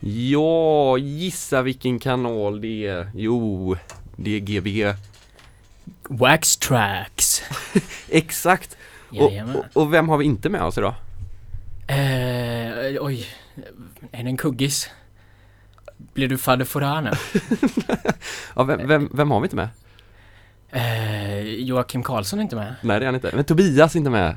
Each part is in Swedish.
Ja, gissa vilken kanal det är. Jo, det är Gbg. Wax Tracks. Exakt! Och, och, och vem har vi inte med oss idag? Eh, oj, är det en kuggis? Blir du fadder Fouras nu? Ja, vem, vem, vem har vi inte med? Eh, Joakim Karlsson är inte med? Nej, det är han inte. Men Tobias är inte med.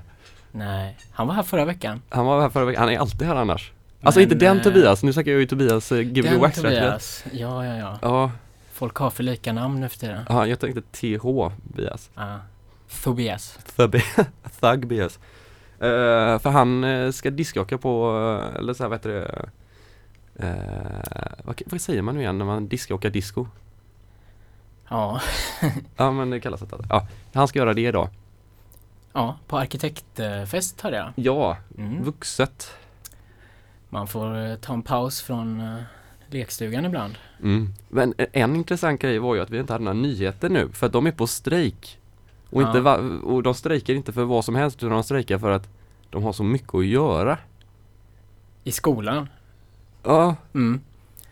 Nej, han var här förra veckan. Han var här förra veckan. Han är alltid här annars. Alltså Men, inte den eh, Tobias. Nu snackar jag ju Tobias eh, Gbg Wax. Tobias. Ja, ja, ja. Ja, Folk har för lika namn efter det. ja, jag tänkte TH. Tobias. Thug Thug Bias. Eh, för han eh, ska diskjocka på, eh, eller så här, vad heter det? Vad, vad säger man nu igen när man diskjockar disco? Ja. Ja men det kallas det. Ja, han ska göra det idag. ja, på arkitektfest hörde jag. Ja, Mm. vuxet. Man får eh, ta en paus från eh, lekstugan ibland. Mm. Men en intressant grej var ju att vi inte hade några nyheter nu för att de är på strejk. Och, Ja. inte och de strejkar inte för vad som helst utan de strejkar för att de har så mycket att göra. I skolan. Ja, Mm.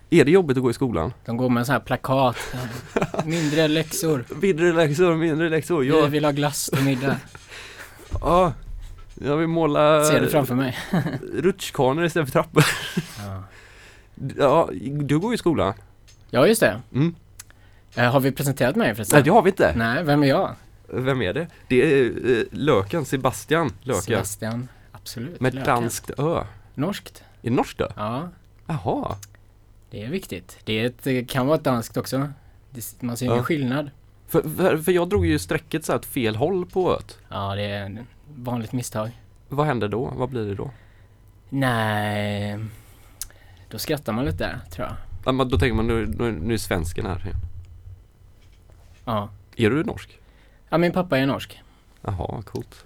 är det jobbigt att gå i skolan? De går med så här plakat. eh, Mindre läxor. Mindre läxor, mindre läxor. Vi Jag, vill ha glass till middag. ja, jag vill måla Ser du framför mig? rutschkanor istället för trappor. Ja, Ja, du går i skolan. ja just det. Mm. Eh, har vi presenterat mig förresten? Nej, det har vi inte. Nej, vem är jag? Vem är det? Det är eh, Löken, Sebastian Löken. Sebastian. Absolut. Med Löken. danskt ö. Norskt. Är det norskt då? Ja, Jaha. det är viktigt. Det, är ett, det kan vara ett danskt också. Det, man ser ingen Ja. skillnad. För, för, för jag drog ju strecket så här åt fel håll på öet. Ja, det är vanligt misstag. Vad händer då? Vad blir det då? Nej, då skrattar man lite tror jag. Ja, men då tänker man nu, nu, nu är svensken här igen. Ja. Är du norsk? ja, min pappa är norsk. Jaha, coolt.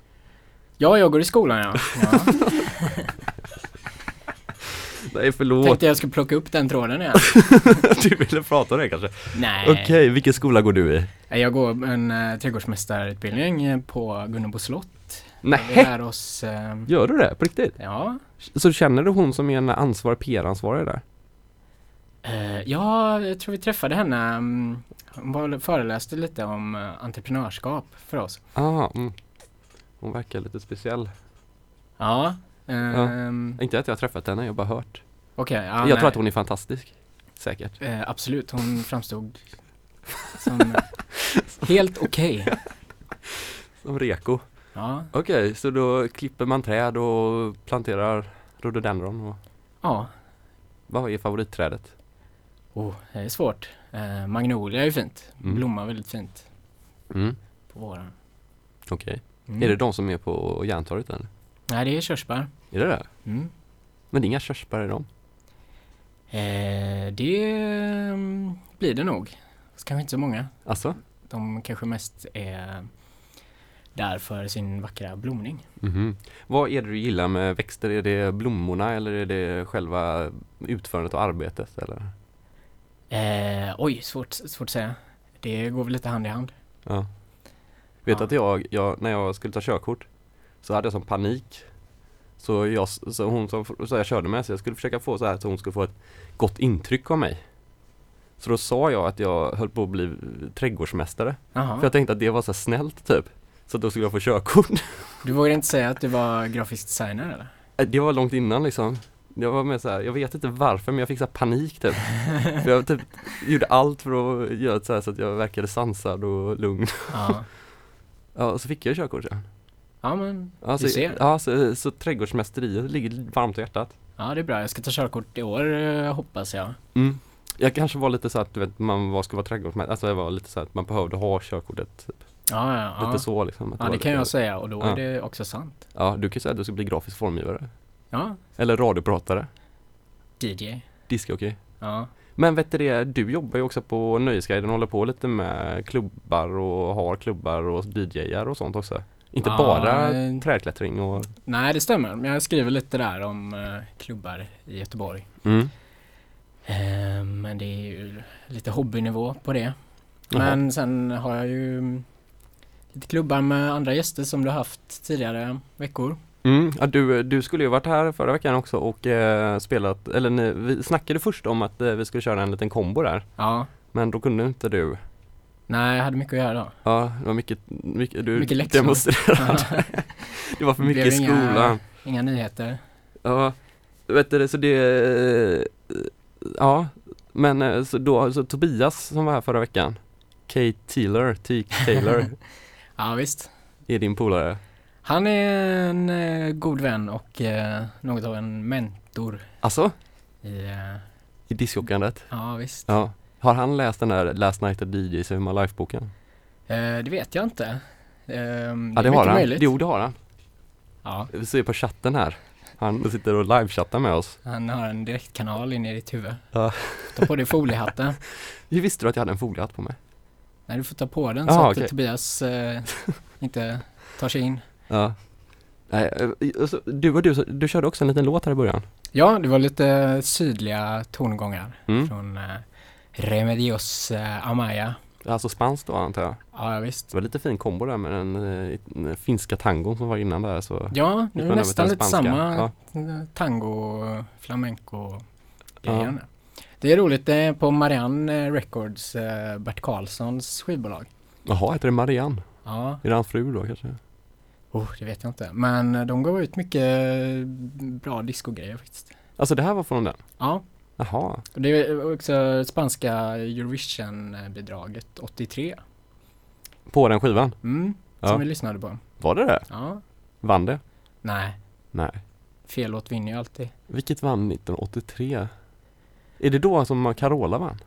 Ja, jag går i skolan ja. ja. Nej förlåt, Tänkte jag skulle plocka upp den tråden igen. du ville prata om det kanske? Nej. Okej, vilken skola går du i? Jag går en uh, trädgårdsmästarutbildning eh, på Gunnebo slott. Vi Nej, lär oss, eh, gör du det? På riktigt? ja, Så känner du hon som är en ansvarig PR-ansvarig där? Eh, ja, jag tror vi träffade henne. mm, Hon var, föreläste lite om eh, entreprenörskap för oss. Ah, mm. Hon verkar lite speciell. Ja. ehm, Inte att jag har träffat henne, jag har bara hört. Okej, ja, jag nej. tror att hon är fantastisk. Säkert. Eh, absolut, hon framstod som helt okej. Som reko. Ja, Okej, så då klipper man träd och planterar rhododendron och ja. vad är favoritträdet? Oh, det är svårt. Eh, magnolia är fint. Mm. Blommar väldigt fint Mm, på våren. okej. Mm. Är det de som är på Järntorget eller? Nej, det är körsbär. Är det det? Mm. Men det är inga körsbär i dem? Eh, det mm, blir det nog. Fast Kanske inte så många. Alltså? De kanske mest är där för sin vackra blomning. Mhm. Vad är det du gillar med växter? Är det blommorna eller är det själva utförandet och arbetet? Eller? Eh, oj, svårt, svårt att säga. Det går väl lite hand i hand. Ja. Vet Ja. att jag, jag, när jag skulle ta körkort så hade jag sån panik. Så, jag, så hon som så jag körde med så jag skulle försöka få så här så hon skulle få ett gott intryck av mig. Så då sa jag att jag höll på att bli trädgårdsmästare. Jaha. För jag tänkte att det var så snällt typ. Så då skulle jag få körkort. Du vågar inte säga att du var grafisk designer eller? Det var långt innan liksom. Jag var med så här, jag vet inte varför men jag fick så panik typ. För jag typ gjorde allt för att göra så, så att jag verkade sansad och lugn. Ja. Ja, och så fick jag körkort sen. Ja men, Alltså, Du ser. Ja, så, så trädgårdsmästeriet ligger varmt i hjärtat. ja det är bra. Jag ska ta körkort i år eh, hoppas jag. Mm. Jag kanske var lite så att du vet, man var, skulle vara trädgårdsmästare, alltså jag var lite så att man behövde ha körkortet. Typ. Ja, ja, ja. Lite så liksom. Ja det kan jag säga och då är det också sant. Ja, du kan ju säga att du ska bli grafisk formgivare. Ja, Eller radiopratare. DJ. Discjockey. Ja. Men vet du det, du jobbar ju också på Nöjesguiden och håller på lite med klubbar och har klubbar och DJar och sånt också. Inte Ja, bara trädklättring och... Nej det stämmer, men jag skriver lite där om eh, klubbar i Göteborg. Mm. Eh, men det är ju lite hobbynivå på det. Jaha. Men sen har jag ju lite klubbar med andra gäster som du har haft tidigare veckor. Mm, ja, du, du skulle ju varit här förra veckan också och eh, spelat, eller ni, vi snackade först om att eh, vi skulle köra en liten kombo där. Ja. Men då kunde inte du. Nej, jag hade mycket att göra då. Ja, det var mycket, mycket du Mycket läxor. demonstrerade. det var för mycket i skolan. Inga nyheter. Ja, vet du, så det, eh, ja, men eh, så då, så Tobias som var här förra veckan, Kate Taylor, T. Taylor, Ja, visst. är din polare. Han är en eh, god vän och eh, något av en mentor Alltså, i, eh, i discjockeyandet. ja visst. Ja. Har han läst den där Last Night at DJ Save My Life-boken? Eh, det vet jag inte. Ehm, Ja, det är har han. möjligt. Jo, det har han. Ja, Vi ser på chatten här. Han sitter och livechattar med oss. han har en direktkanal in i ditt huvud. Ja. Ta på dig foliehatten. Hur visste du att jag hade en foliehatt på mig? Nej, du får ta på den Ja, så att. Tobias eh, inte tar sig in. Ja. Nej, eh, du och du, du körde också en liten låt här i början. Ja, det var lite sydliga tongångar Mm. från eh, Remedios eh, Amaya. Alltså spanskt då antar jag. Ja, ja, visst. Det var lite fin kombo där med den, eh, den finska tangon som var innan där så. Ja, det är nästan lite spanska. samma Ja. tango, flamenco grejer. Det är roligt, det är på Marianne eh, Records, eh, Bert Karlssons skivbolag. Jaha, heter det Marianne? Ja, Är det hans fru då kanske? oh, det vet jag inte. Men eh, de gav ut mycket bra discogrejer faktiskt. Alltså det här var från den? Ja, Jaha. det är också spanska Eurovision-bidraget 83. På den skivan? Mm, Ja. som vi lyssnade på. Var det det? Ja, Vann det? nej, Nej. fel låt vinner ju alltid. Vilket vann 1983? Är det då som Carola vann?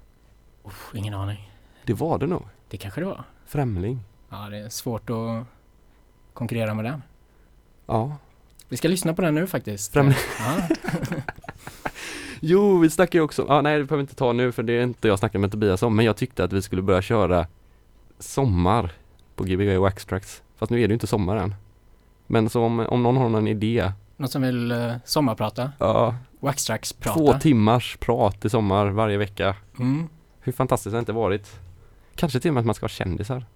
Oh, ingen aning. Det var det nog. Det kanske det var. Främling. Ja, det är svårt att konkurrera med den. Ja. Vi ska lyssna på den nu faktiskt. Främling. Ja, Jo, vi snackar ju också, ja, nej det behöver vi inte ta nu för det är inte jag snackar med Tobias om men jag tyckte att vi skulle börja köra sommar på Gbg Wax Tracks. Fast nu är det ju inte sommar än. Men så om, om någon har någon idé, någon som vill uh, sommarprata? ja, Waxtrax prata? två timmars prat i sommar varje vecka. Mm. Hur fantastiskt har det inte varit? Kanske till och med att man ska vara kändisar.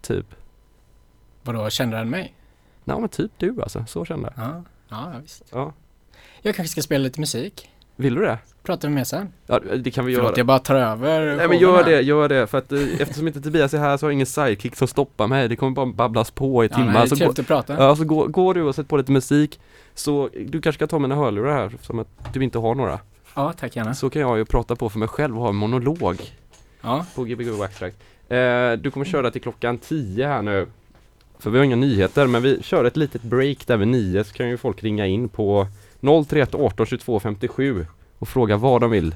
Typ. Vadå, kände den mig? Nej men typ du alltså, så kände jag. Ja, ja ja, visst. Ja. Jag kanske ska spela lite musik. Vill du det? Pratar vi mer sen? Ja det kan vi Förlåt, göra. jag bara tar över Nej men gör det, gör det. För att eh, eftersom inte Tobias är här så har jag ingen sidekick som stoppar mig. Det kommer bara babblas på i Ja, timmar. nej, det är så att prata. ja, så går, går du och sätter på lite musik. Så du kanske ska ta mina hörlurar här som att du inte har några. Ja, tack gärna. Så kan jag ju prata på för mig själv och ha en monolog Ja, på Gbg Waxtrack. Eh, du kommer köra till klockan 10 här nu. För vi har inga nyheter men vi kör ett litet break där vid 9 så kan ju folk ringa in på 031 18 22 57 och fråga vad de vill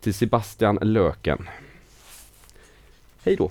till Sebastian Löken. Hej då!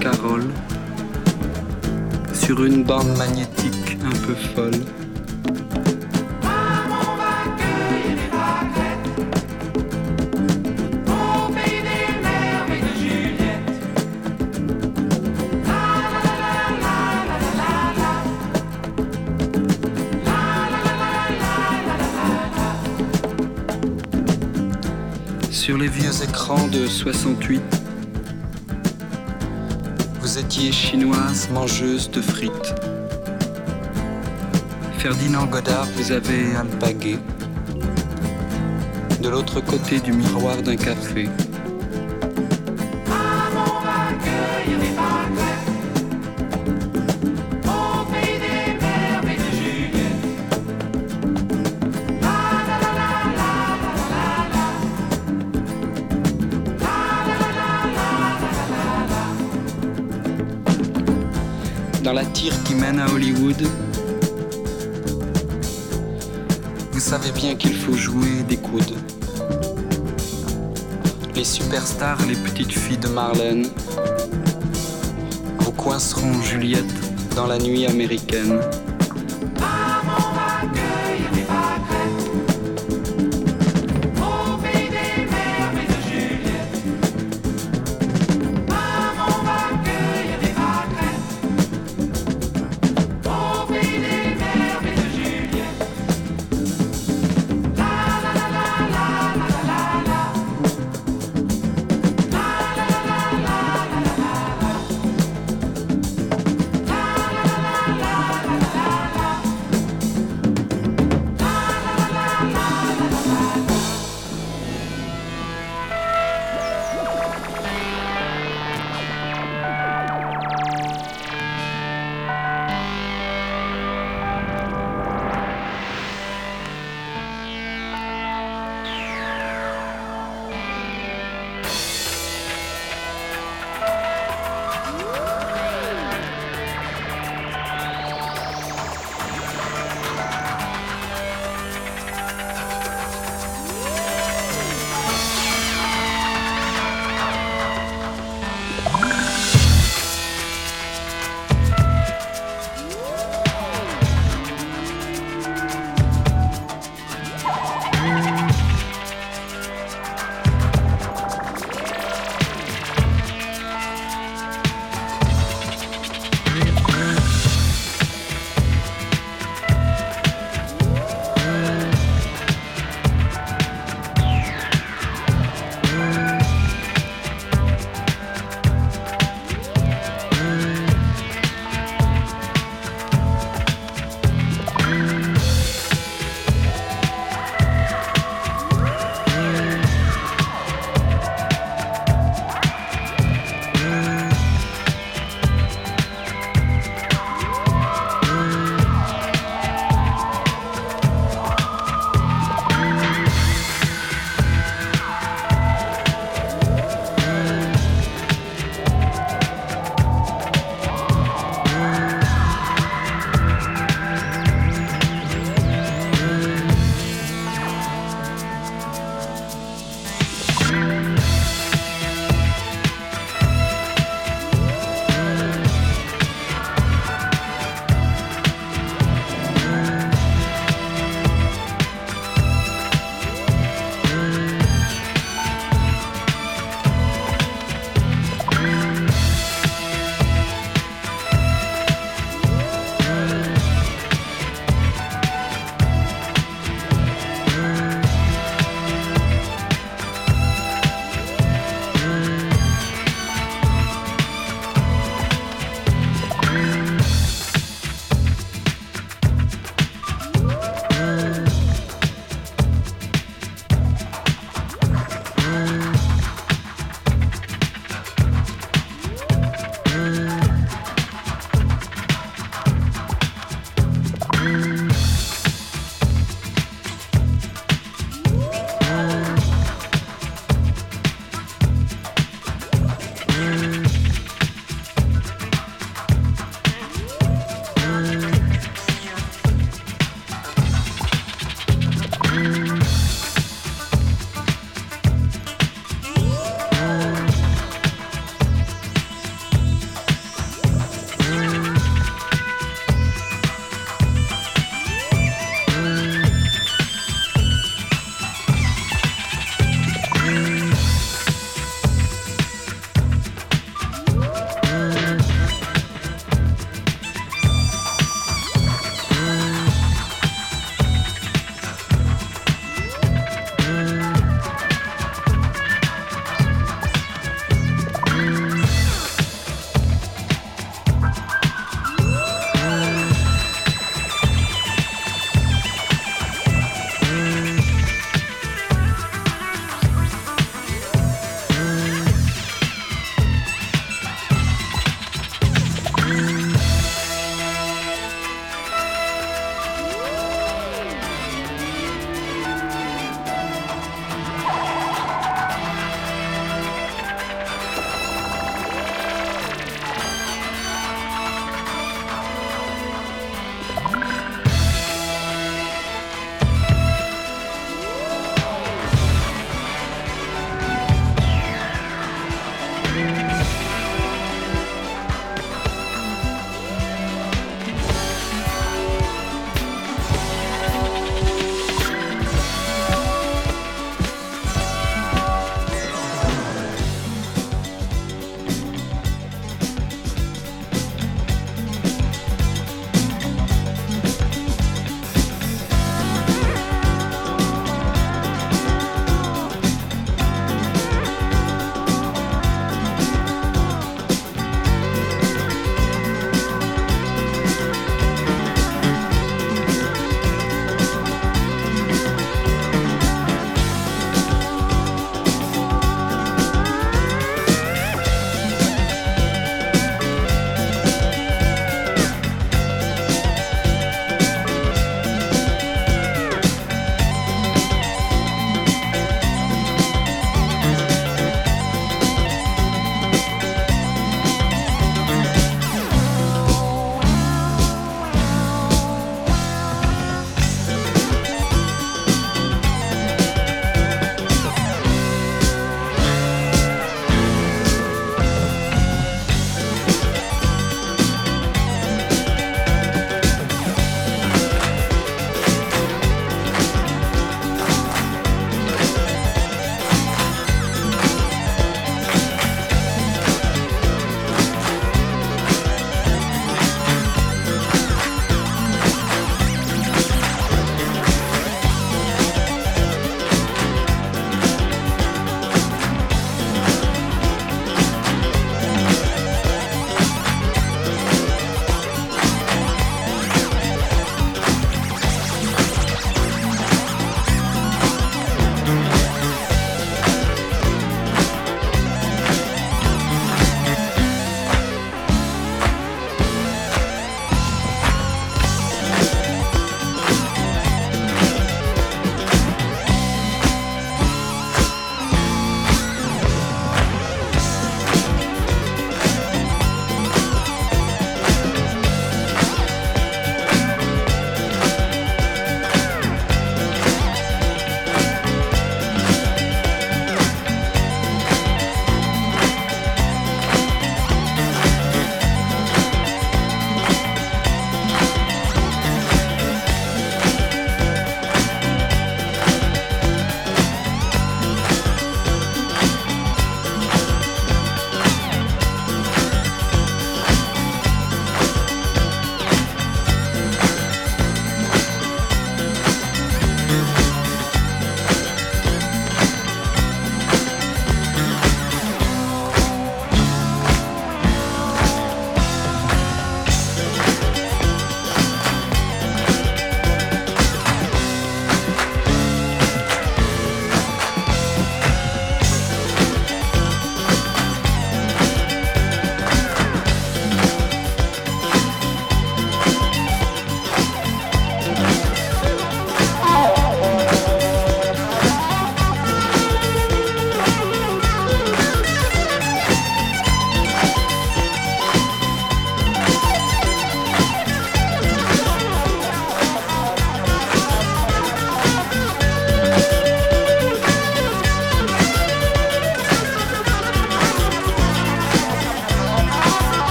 Carroll sur une bande magnétique un peu folle. Sur les vieux écrans de 68, chinoise mangeuse de frites. Ferdinand Godard vous avait alpagué de l'autre côté du miroir d'un café. Qu'il faut jouer des coudes. Les superstars, les petites filles de Marlène, vous coinceront Juliette dans la nuit américaine.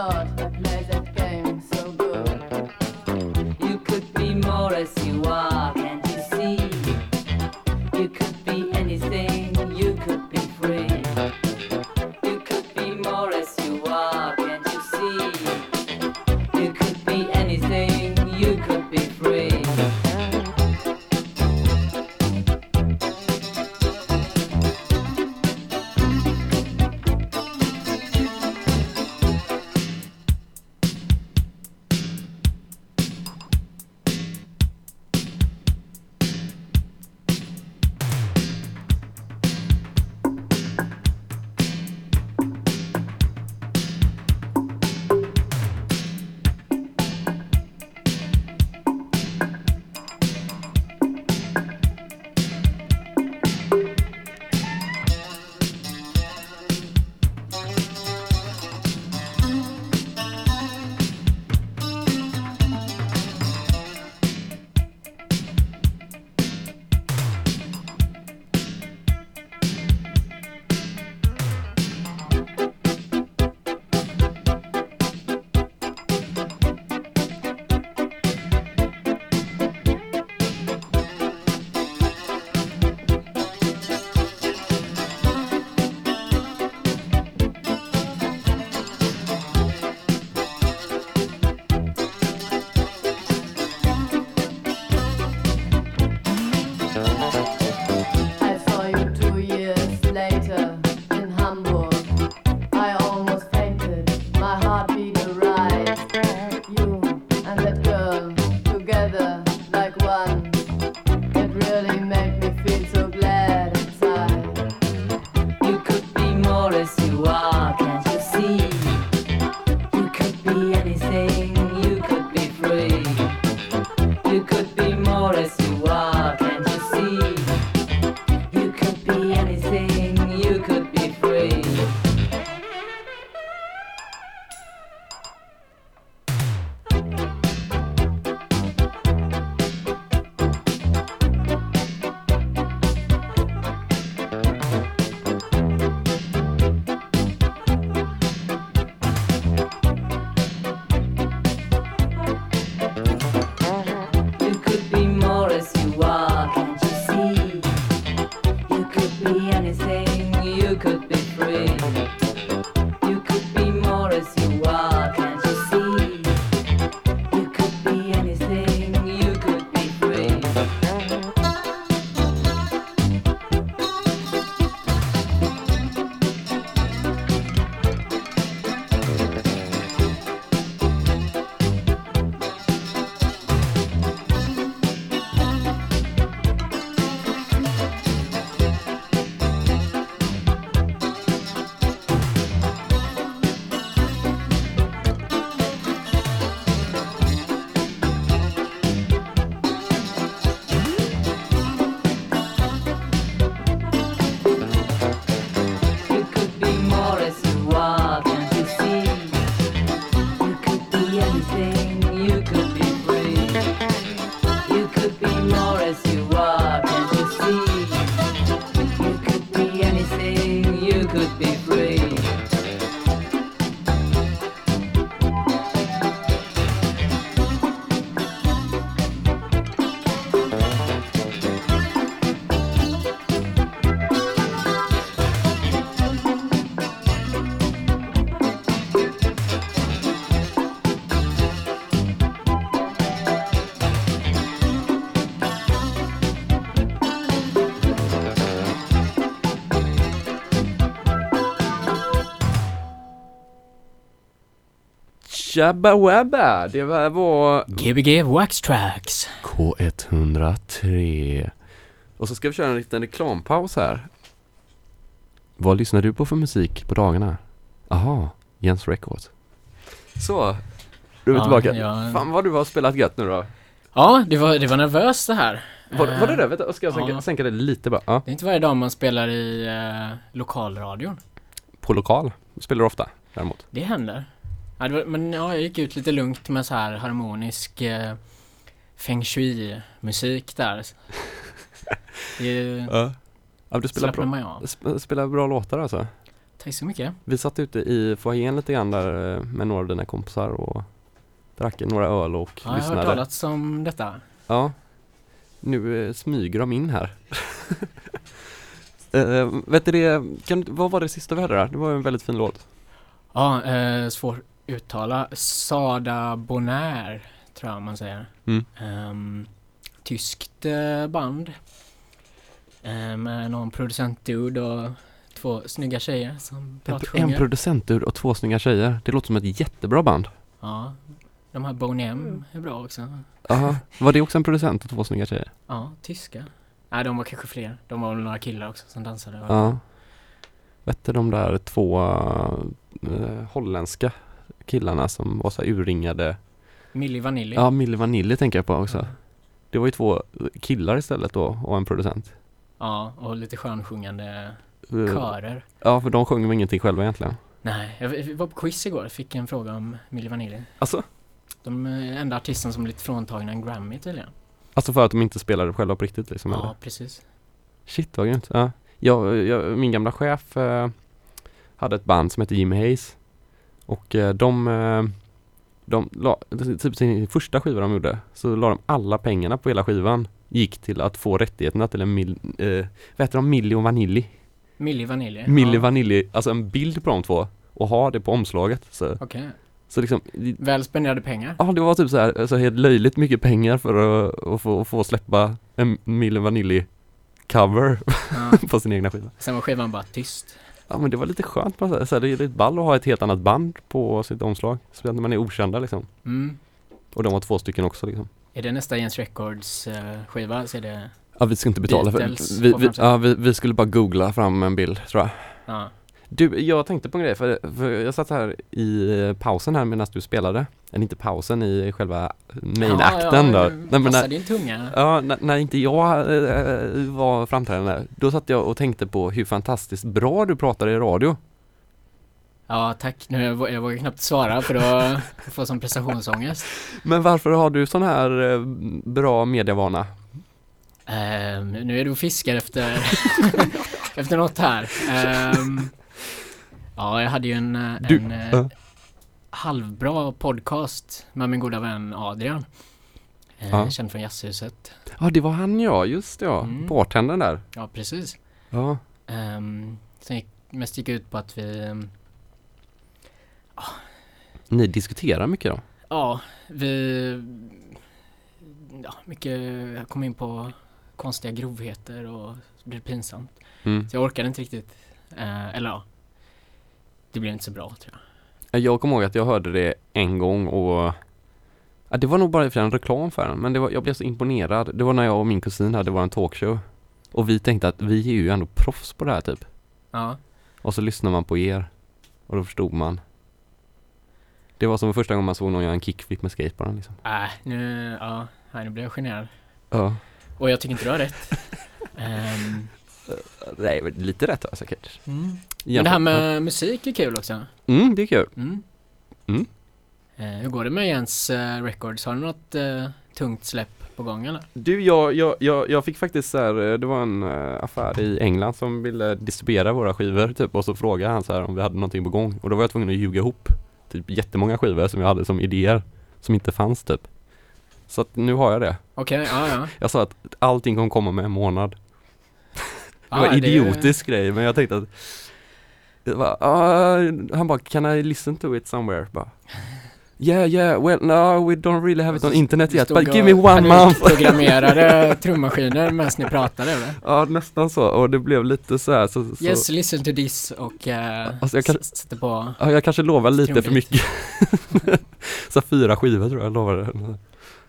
Oh. Shabba Wabba, det var, Gbg Wax Tracks. K103. Och så ska vi köra en liten reklampaus här. Vad lyssnar du på för musik på dagarna? Aha, Jens Records. Så, du är Ja, tillbaka. ja. Fan vad du har spelat gött nu då. Ja, det var, det var nervöst det här. Var, var det Eh, det? Vänta, ska jag sänka, ja. sänka det lite bara? Ja. Det är inte varje dag man spelar i eh, lokalradion. På lokal spelar du ofta däremot. Det händer. Ja, var, men ja, jag gick ut lite lugnt med så här harmonisk eh, feng shui-musik där. Det Ja. Ja, du spelar bra, sp- spelar bra låtar alltså. Tack så mycket. Vi satt ute i foajén lite grann där eh, med några av dina kompisar och drack några öl och Ja, jag har hört lyssnade. talas om detta. Ja. Nu eh, smyger de in här. uh, vet du det, kan, vad var det sista vi hörde där? Det var en väldigt fin låt. Ja, eh, svårt uttala. Sada Bonaire, tror jag man säger. Mm. Ehm, tyskt eh, band. Eh, med någon producentdude och två snygga tjejer som En, pratsjunger. en producentdur och två snygga tjejer. Det låter som ett jättebra band. Ja, de här Boniem är bra också. Aha. Var det också en producent och två snygga tjejer? Ja, tyska. Nej, de var kanske fler. De var väl några killar också som dansade. Ja. Vet du de där två eh, holländska killarna som var så här urringade? Milli Vanilli. Ja, Milli Vanilli tänker jag på också. Ja. Det var ju två killar istället då och en producent. Ja, och lite skönsjungande Eh, körer. Ja, för de sjöng ju ingenting själva egentligen. Nej, jag var på quiz igår. Fick en fråga om Milli Vanilli. Alltså? De är enda artisten som blivit fråntagna en Grammy tydligen. Alltså för att de inte spelade själva på riktigt liksom? eller? Ja, precis. Shit vad grymt. Ja. Jag, jag, min gamla chef eh, hade ett band som hette Jimmy Hayes. Och eh, de, eh, de la, typ sin första skiva de gjorde, så la de alla pengarna på hela skivan gick till att få rättigheterna till en mil, eh, vad heter de, Milli och Vanilli? Milli Vanilli. Milli ja. Vanilli, alltså en bild på de två och ha det på omslaget. Så, Okej. så liksom, Väl spenderade pengar. ja det var typ så här, alltså helt löjligt mycket pengar för att, att få, få släppa en Milli Vanilli cover Ja. på sin egna skiva. Sen var skivan bara tyst. Ja men det var lite skönt på något sätt. Så det är lite ball att ha ett helt annat band på sitt omslag. Speciellt när man är okända liksom. Mm. Och de var två stycken också liksom. Är det nästa Jens Records eh, skiva så är det... Ja vi ska inte betala för Beatles vi, på vi, framsidan. ja, vi, vi skulle bara googla fram en bild tror jag. Ja. Du, jag tänkte på en grej för, för jag satt här i pausen här medan du spelade. Eller inte pausen i själva main-akten ja, då. Nej, men när, din tunga. ja, när, när inte jag äh, var framträdande, då satt jag och tänkte på hur fantastiskt bra du pratar i radio. Ja, tack. Nu jag, jag vågar knappt svara för då får jag sån prestationsångest. Men varför har du sån här eh, bra medievana? Ehm, nu är du och fiskar efter, efter något här. Ehm, ja, jag hade ju en, eh, Du- en eh, ja. halvbra podcast med min goda vän Adrian. Eh, Ja. Känd från Jazzhuset. Ja det var han ja, just det, ja. Mm. Bartendern där. Ja, precis. Ja. Um, sen gick, mest gick ut på att vi, ehm, Ni diskuterar mycket då? ja, vi, ja, mycket, jag kom in på konstiga grovheter och det blev pinsamt. Mm. Så jag orkade inte riktigt, eh, eller ja, det blev inte så bra tror jag. Jag kommer ihåg att jag hörde det en gång och ja, det var nog bara för en reklam för den, men det var, jag blev så imponerad. Det var när jag och min kusin hade vår talkshow. Och vi tänkte att vi är ju ändå proffs på det här typ. Ja, Och så lyssnade man på er. Och då förstod man. Det var som första gången man såg någon göra en kickflip med skateboarden liksom. äh, nu, ja, nu blev jag generad. Ja. Och jag tycker inte du har rätt. Ehm, Nej, lite rätt har jag säkert. mm. Men det här med musik är kul också. Mm, det är kul. Mm. Mm. Eh, hur går det med Jens eh, Records? Har du något eh, tungt släpp på gång eller? Du, jag, jag, jag, jag fick faktiskt så här, eh, det var en eh, affär i England som ville distribuera våra skivor typ och så frågade han så här om vi hade någonting på gång och då var jag tvungen att ljuga ihop typ jättemånga skivor som jag hade som idéer som inte fanns typ. Så att nu har jag det. Okej, ja ja. Jag sa att allting kommer komma med en månad. Det var idiotisk grej men jag tänkte att det var, ah, han bara can I listen to it somewhere? Bara, Yeah yeah, well no we don't really have it on internet Du yet but give me one month. panikprogrammerade trummaskiner medan ni pratade eller? Ja nästan så och det blev lite så här så, så Yes, listen to this och uh, Alltså, jag sätter på ja, jag kanske lovar lite för mycket. Så fyra skivor tror jag jag lovade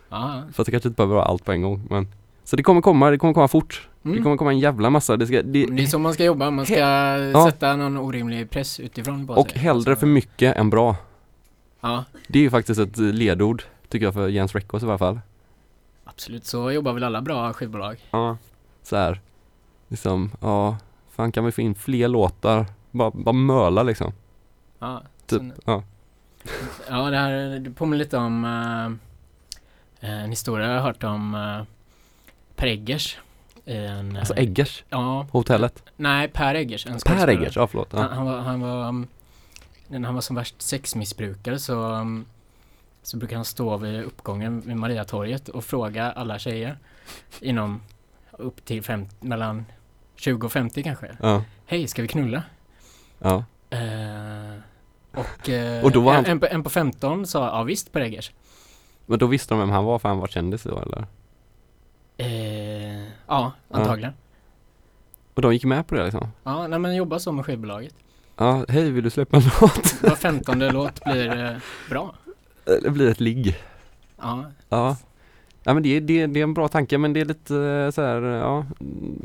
Ja, Fast det kanske inte behöver vara allt på en gång men Så det kommer komma, det kommer komma fort Det mm. kommer komma en jävla massa, det ska, det, Det är så man ska jobba, man ska sätta någon orimlig press utifrån på Och sig. hellre Alltså, för mycket än bra Ja, Det är ju faktiskt ett ledord Tycker jag för Jens Records i alla fall absolut. Så jobbar väl alla bra skivbolag. Ja Så här Liksom, ja Fan kan vi få in fler låtar? Bara, bara möla liksom Ja, Typ, sen- ja ja det här det påminner lite om eh, en historia jag har hört om uh, Per Eggers. En, Alltså eh, Eggers, Ja, hotellet nej Per Eggers. En Per. Eggers, ja förlåt Han, ja. han var, han var, um, när han var som värst sexmissbrukare så, um, så brukade han stå vid uppgången vid Mariatorget och fråga alla tjejer inom upp till fem, mellan 20 och 50 kanske. ja. Hej, ska vi knulla? ja. Eh, och eh, Och då var han- en, en på 15 sa ja visst Per Eggers. Men då visste de vem han var för han var kändis då eller? Eh, ja, antagligen. Och de gick med på det liksom? Ja, nej men jobba så med skivbolaget. Ja, hej vill du släppa en låt? Var femtonde låt blir eh, bra. Det blir ett ligg Ja, Ja Ja men det, är- det, det är en bra tanke men det är lite eh, så här, ja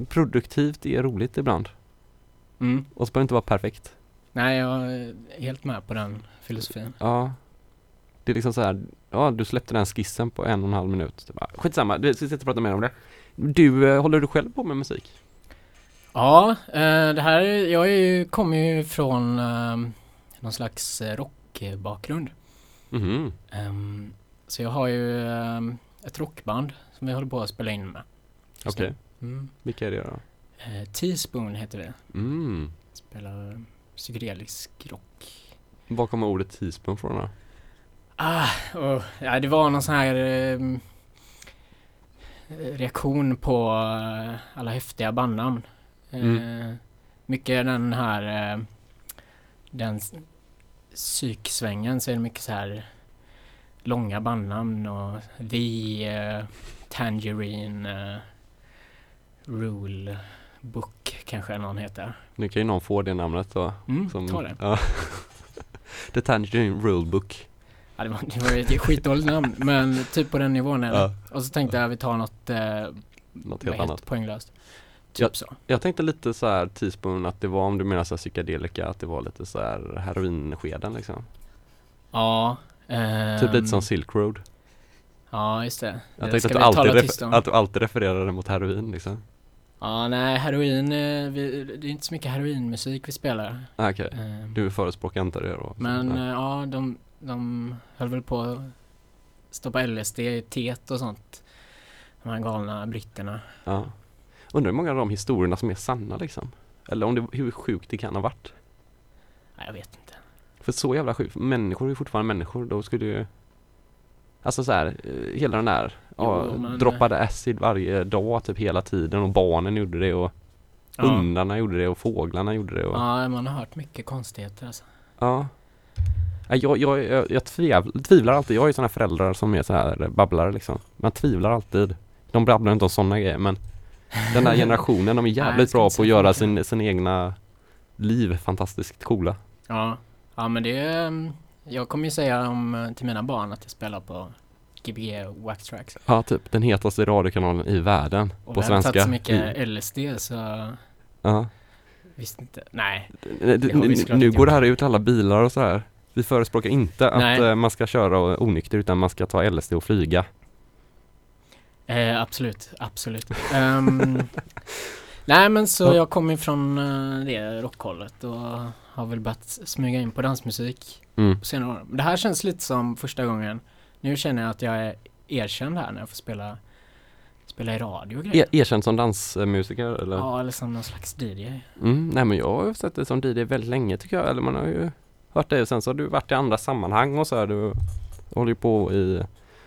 Produktivt är roligt ibland mm. Och så behöver det inte vara perfekt Nej, jag är helt med på den filosofin. Ja Det är liksom så här, ja du släppte den skissen på en och en halv minut bara, Skitsamma, du ska och prata mer om det Du, eh, håller du själv på med musik? Ja, eh, det här, jag ju, kommer ju från eh, någon slags rockbakgrund. Ehm, så jag har ju ett rockband som vi håller på att spela in med. okej nu. Mm. Vilka är det då? Teaspoon heter det. Mm Spelar psykedelisk rock. Var kommer ordet teaspoon från då? Ah, och, ja, det var någon sån här reaktion på eh, alla häftiga bandnamn. Eh, Mm. mycket den här eh, den psyksvängen så är det mycket så här långa bandnamn och The eh, Tangerine eh, Rule Book kanske någon heter. Nu kan ju någon få det namnet då Mm, som, ta det. Ja The Tangerine Rule Book Ja, det, var, det var ett skitdåligt namn men typ på den nivån är det. Ja. Och så tänkte jag vi tar något eh, Något helt helt annat poänglöst. Typ Ja. så. Jag tänkte lite så här teaspoon att det var om du menar så här psykedelika att det var lite så här heroinskeden liksom Ja. Typ ehm, lite som Silk Road Ja, just det. Jag Det tänkte att du, alltid att du alltid refererade mot heroin liksom Ja, nej, heroin, eh, vi, det är inte så mycket heroinmusik vi spelar. ah, Okej, Ehm, du förespråkar inte det då? Men eh, ja, de, de höll väl på att stoppa LSD i teet och sånt. De här galna britterna. ja. Undrar hur många av de historierna som är sanna liksom? Eller om det, hur sjukt det kan ha varit? Nej, jag vet inte. För så jävla sjukt, människor är ju fortfarande människor, då skulle ju Alltså så här, eh, hela den där, Jo, men- droppade acid varje dag typ hela tiden och barnen gjorde det och Ja, hundarna gjorde det och fåglarna gjorde det och ja man har hört mycket konstigheter alltså. Ja. Jag, jag, jag, jag tviv, tvivlar alltid. Jag har ju sådana föräldrar som är så här babblare liksom. Man tvivlar alltid. De babblar inte om sådana grejer men den här generationen, de är jävligt bra på att göra det. sin, sin egna liv fantastiskt coola. Ja, ja men det är, jag kommer ju säga om, eh, till mina barn att jag spelar på Gbg Wax Tracks. Ja, typ den hetaste radiokanalen i världen Och på vi har svenska. tagit så mycket I, LSD så ja. visst inte. Nej, Nu- Det har vi nu- går det här ut alla bilar och så här. Vi förespråkar inte att Nej. eh, man ska köra onykter utan man ska ta LSD och flyga. eh, absolut, absolut. Ehm, nej men så Ja. jag kommer från eh, det rockhållet och har väl börjat smyga in på dansmusik Mm. på senare år. Det här känns lite som första gången. Nu känner jag att jag är erkänd här när jag får spela, spela i radio och grejer. Er, erkänd som dansmusiker eller? Ja, eller som någon slags DJ. Mm, nej men jag har sett dig som DJ väldigt länge tycker jag, eller man har ju hört dig och sen så har du varit i andra sammanhang och så här, du håller ju på i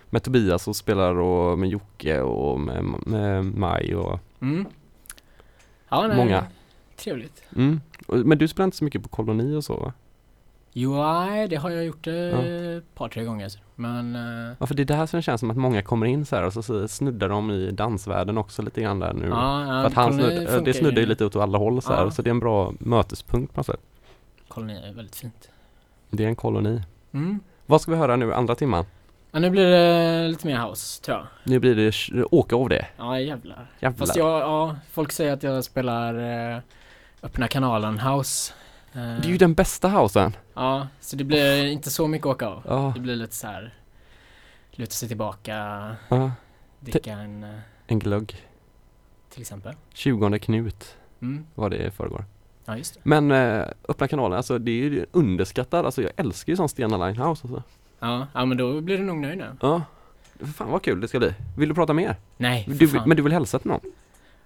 med Tobias och spelar och med Jocke och med, med Maj och Mm. Ja, nej, Många. Trevligt. mm. Men du spelar inte så mycket på koloni och så va? UI, det har jag gjort eh, Ja. ett par, tre gånger. Men eh, Ja för det är där som det känns som att många kommer in så här och så, snuddar de i dansvärlden också lite grann där nu. ja, ja, för att han snudd, funkar det snuddar ju lite åt alla håll så här så det är en bra mötespunkt på något sätt. Koloni är väldigt fint. Det är en koloni. Mm. Vad ska vi höra nu andra timman? Ja, nu blir det lite mer house, tror jag. Nu blir det åka av det. Ja, jävlar. Jävlar. Fast jag, ja, folk säger att jag spelar eh, öppna kanalen house. Eh, Det är ju den bästa housen. Ja, så det blir inte så mycket åka av. Ja. Det blir lite så här luta sig tillbaka, ja. dricka en eh, En glögg. till exempel. 20 Knut Mm. var det i förrgår. Ja. Men eh, öppna kanalen, alltså det är ju underskattat. Alltså jag älskar ju sån Stena Line House alltså. Ja, ja, men då blir du nog nöjd nu. Ja. Fan vad kul det ska bli. Vill du prata mer? Nej, Du, fan. men du vill hälsa till någon?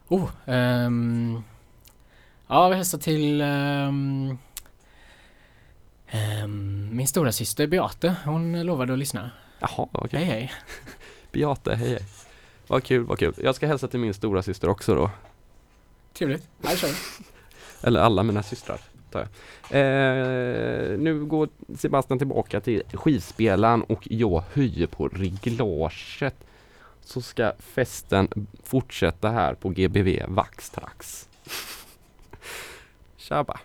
Oh, ehm, ja, vi hälsar till ehm, ehm, min stora syster Beate. Hon lovade att lyssna. Jaha, okej. Hej hej. Beate, hej hej. Vad kul, vad kul. Jag ska hälsa till min stora syster också då. Trevligt. Här kör vi. Eller alla mina systrar. tar jag. Eh, nu går Sebastian tillbaka till skivspelaren och jag höjer på reglaget. Så ska festen fortsätta här på GBV Vaxtrax. Tjaba!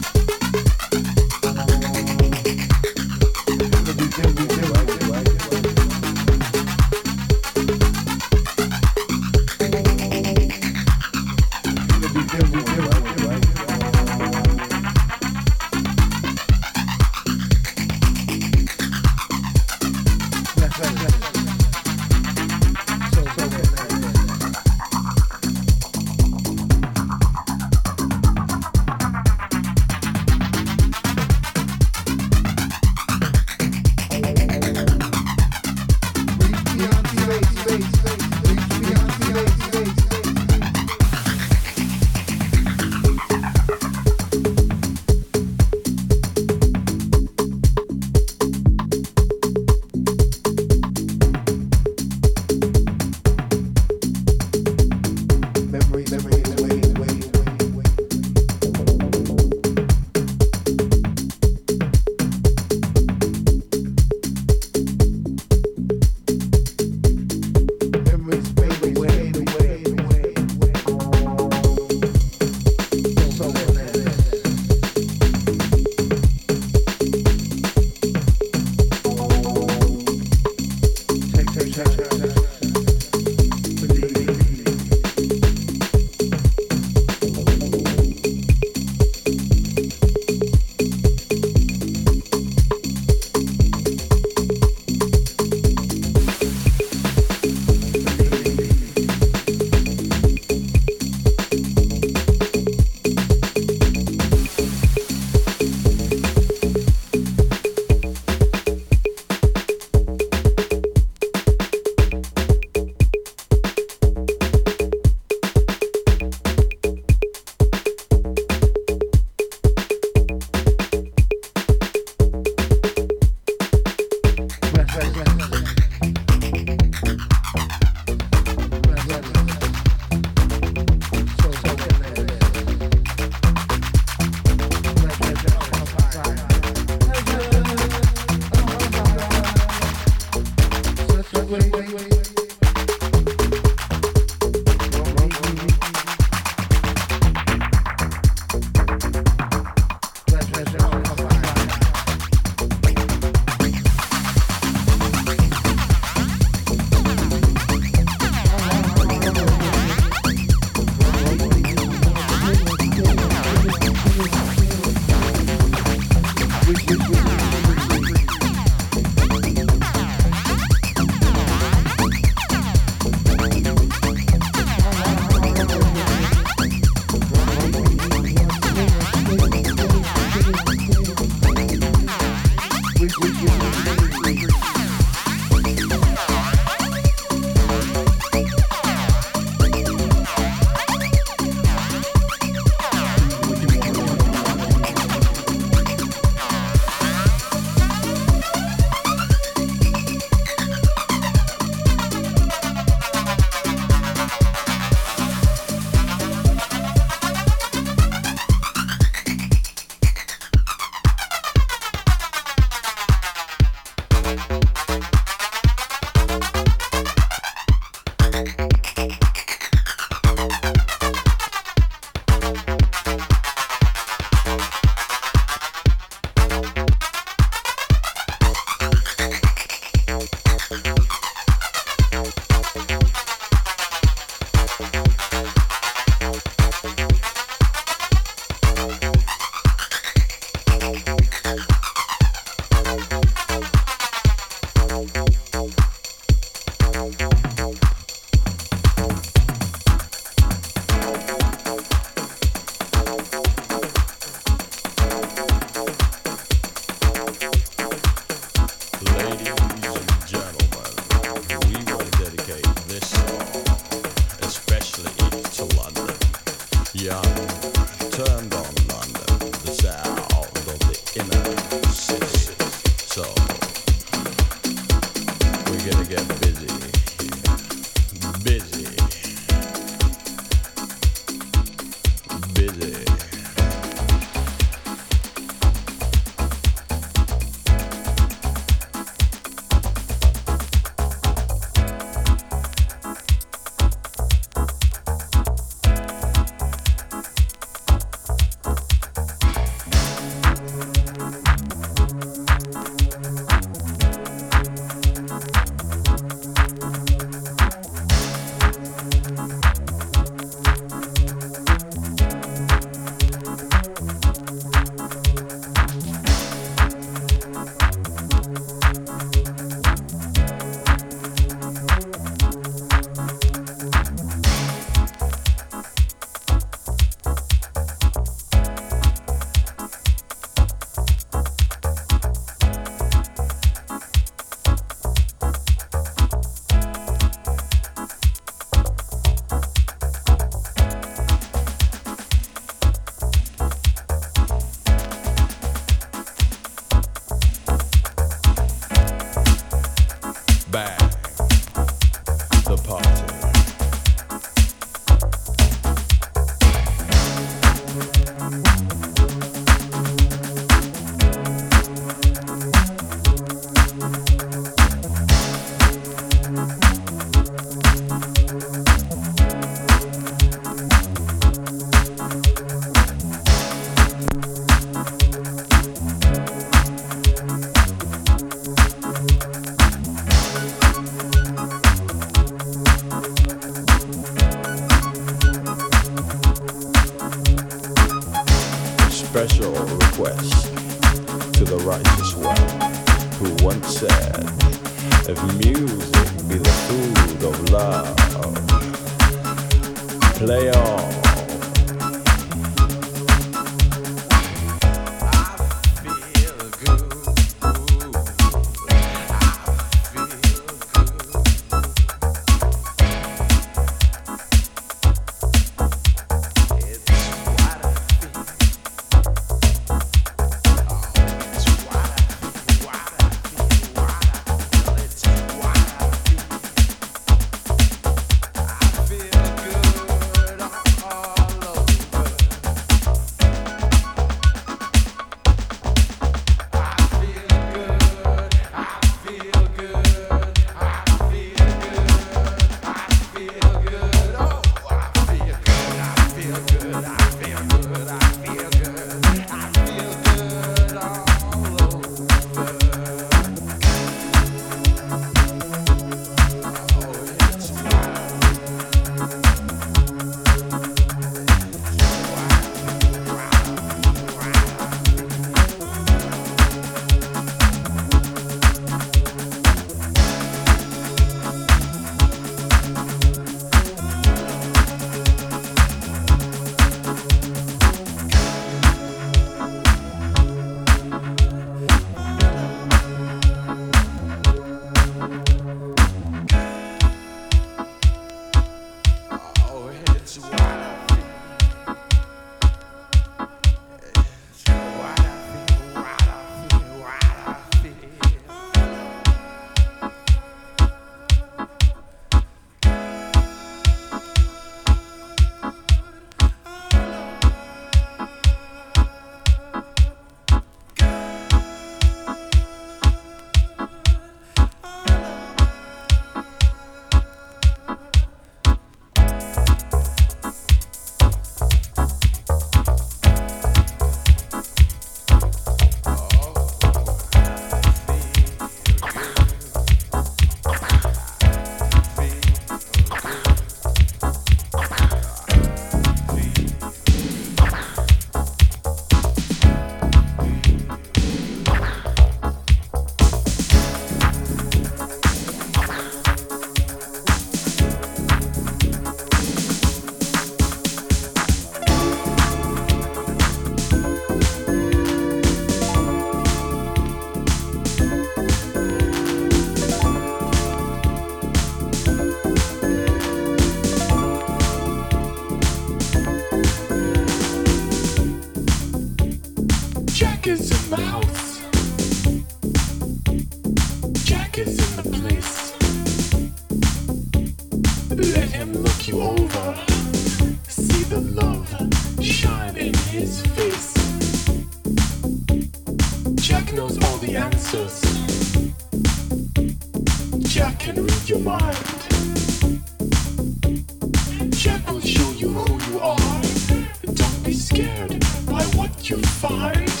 Scared by what you find.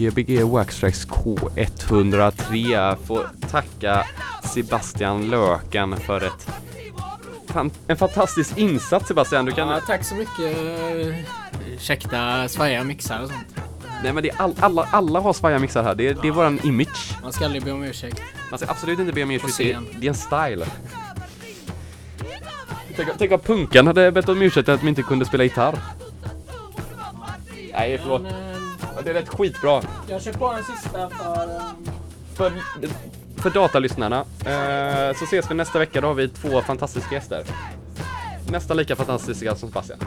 Gbg Waxtrax K103 får tacka Sebastian Löken för ett fan, en fantastisk insats Sebastian. Du kan Ja, tack så mycket. Ursäkta svajiga mixar och sånt. Nej men det är all, alla, alla har svaja mixar här. Det är, det är våran image. Man ska aldrig be om ursäkt. Man ska absolut inte be om ursäkt. Det, det är en style. Tänk, tänk om punkan hade bett om ursäkt att de inte kunde spela gitarr. Nej, förlåt. Men, Det är rätt skitbra. jag kör på en sista för... eh, För, för datalyssnarna eh, så ses vi nästa vecka. Då har vi två fantastiska gäster. Nästan lika fantastiska som Sebastian.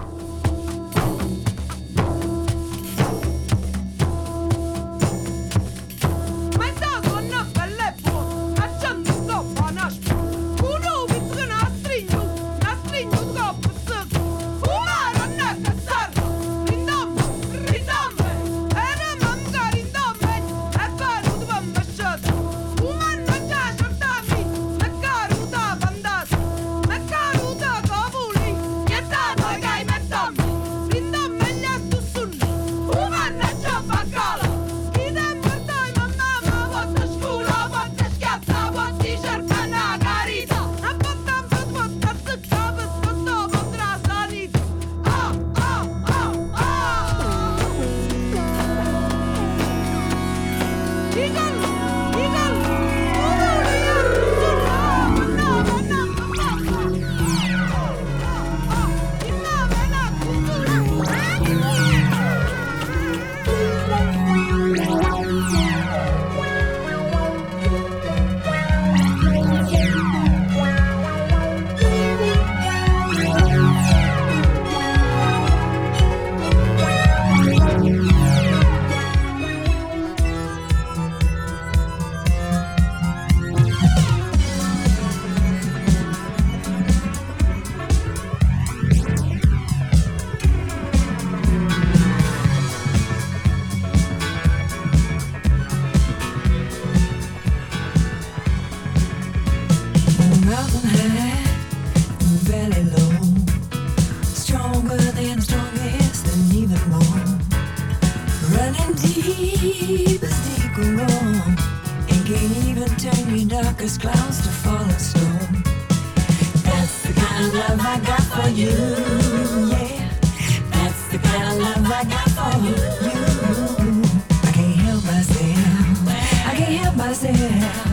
now.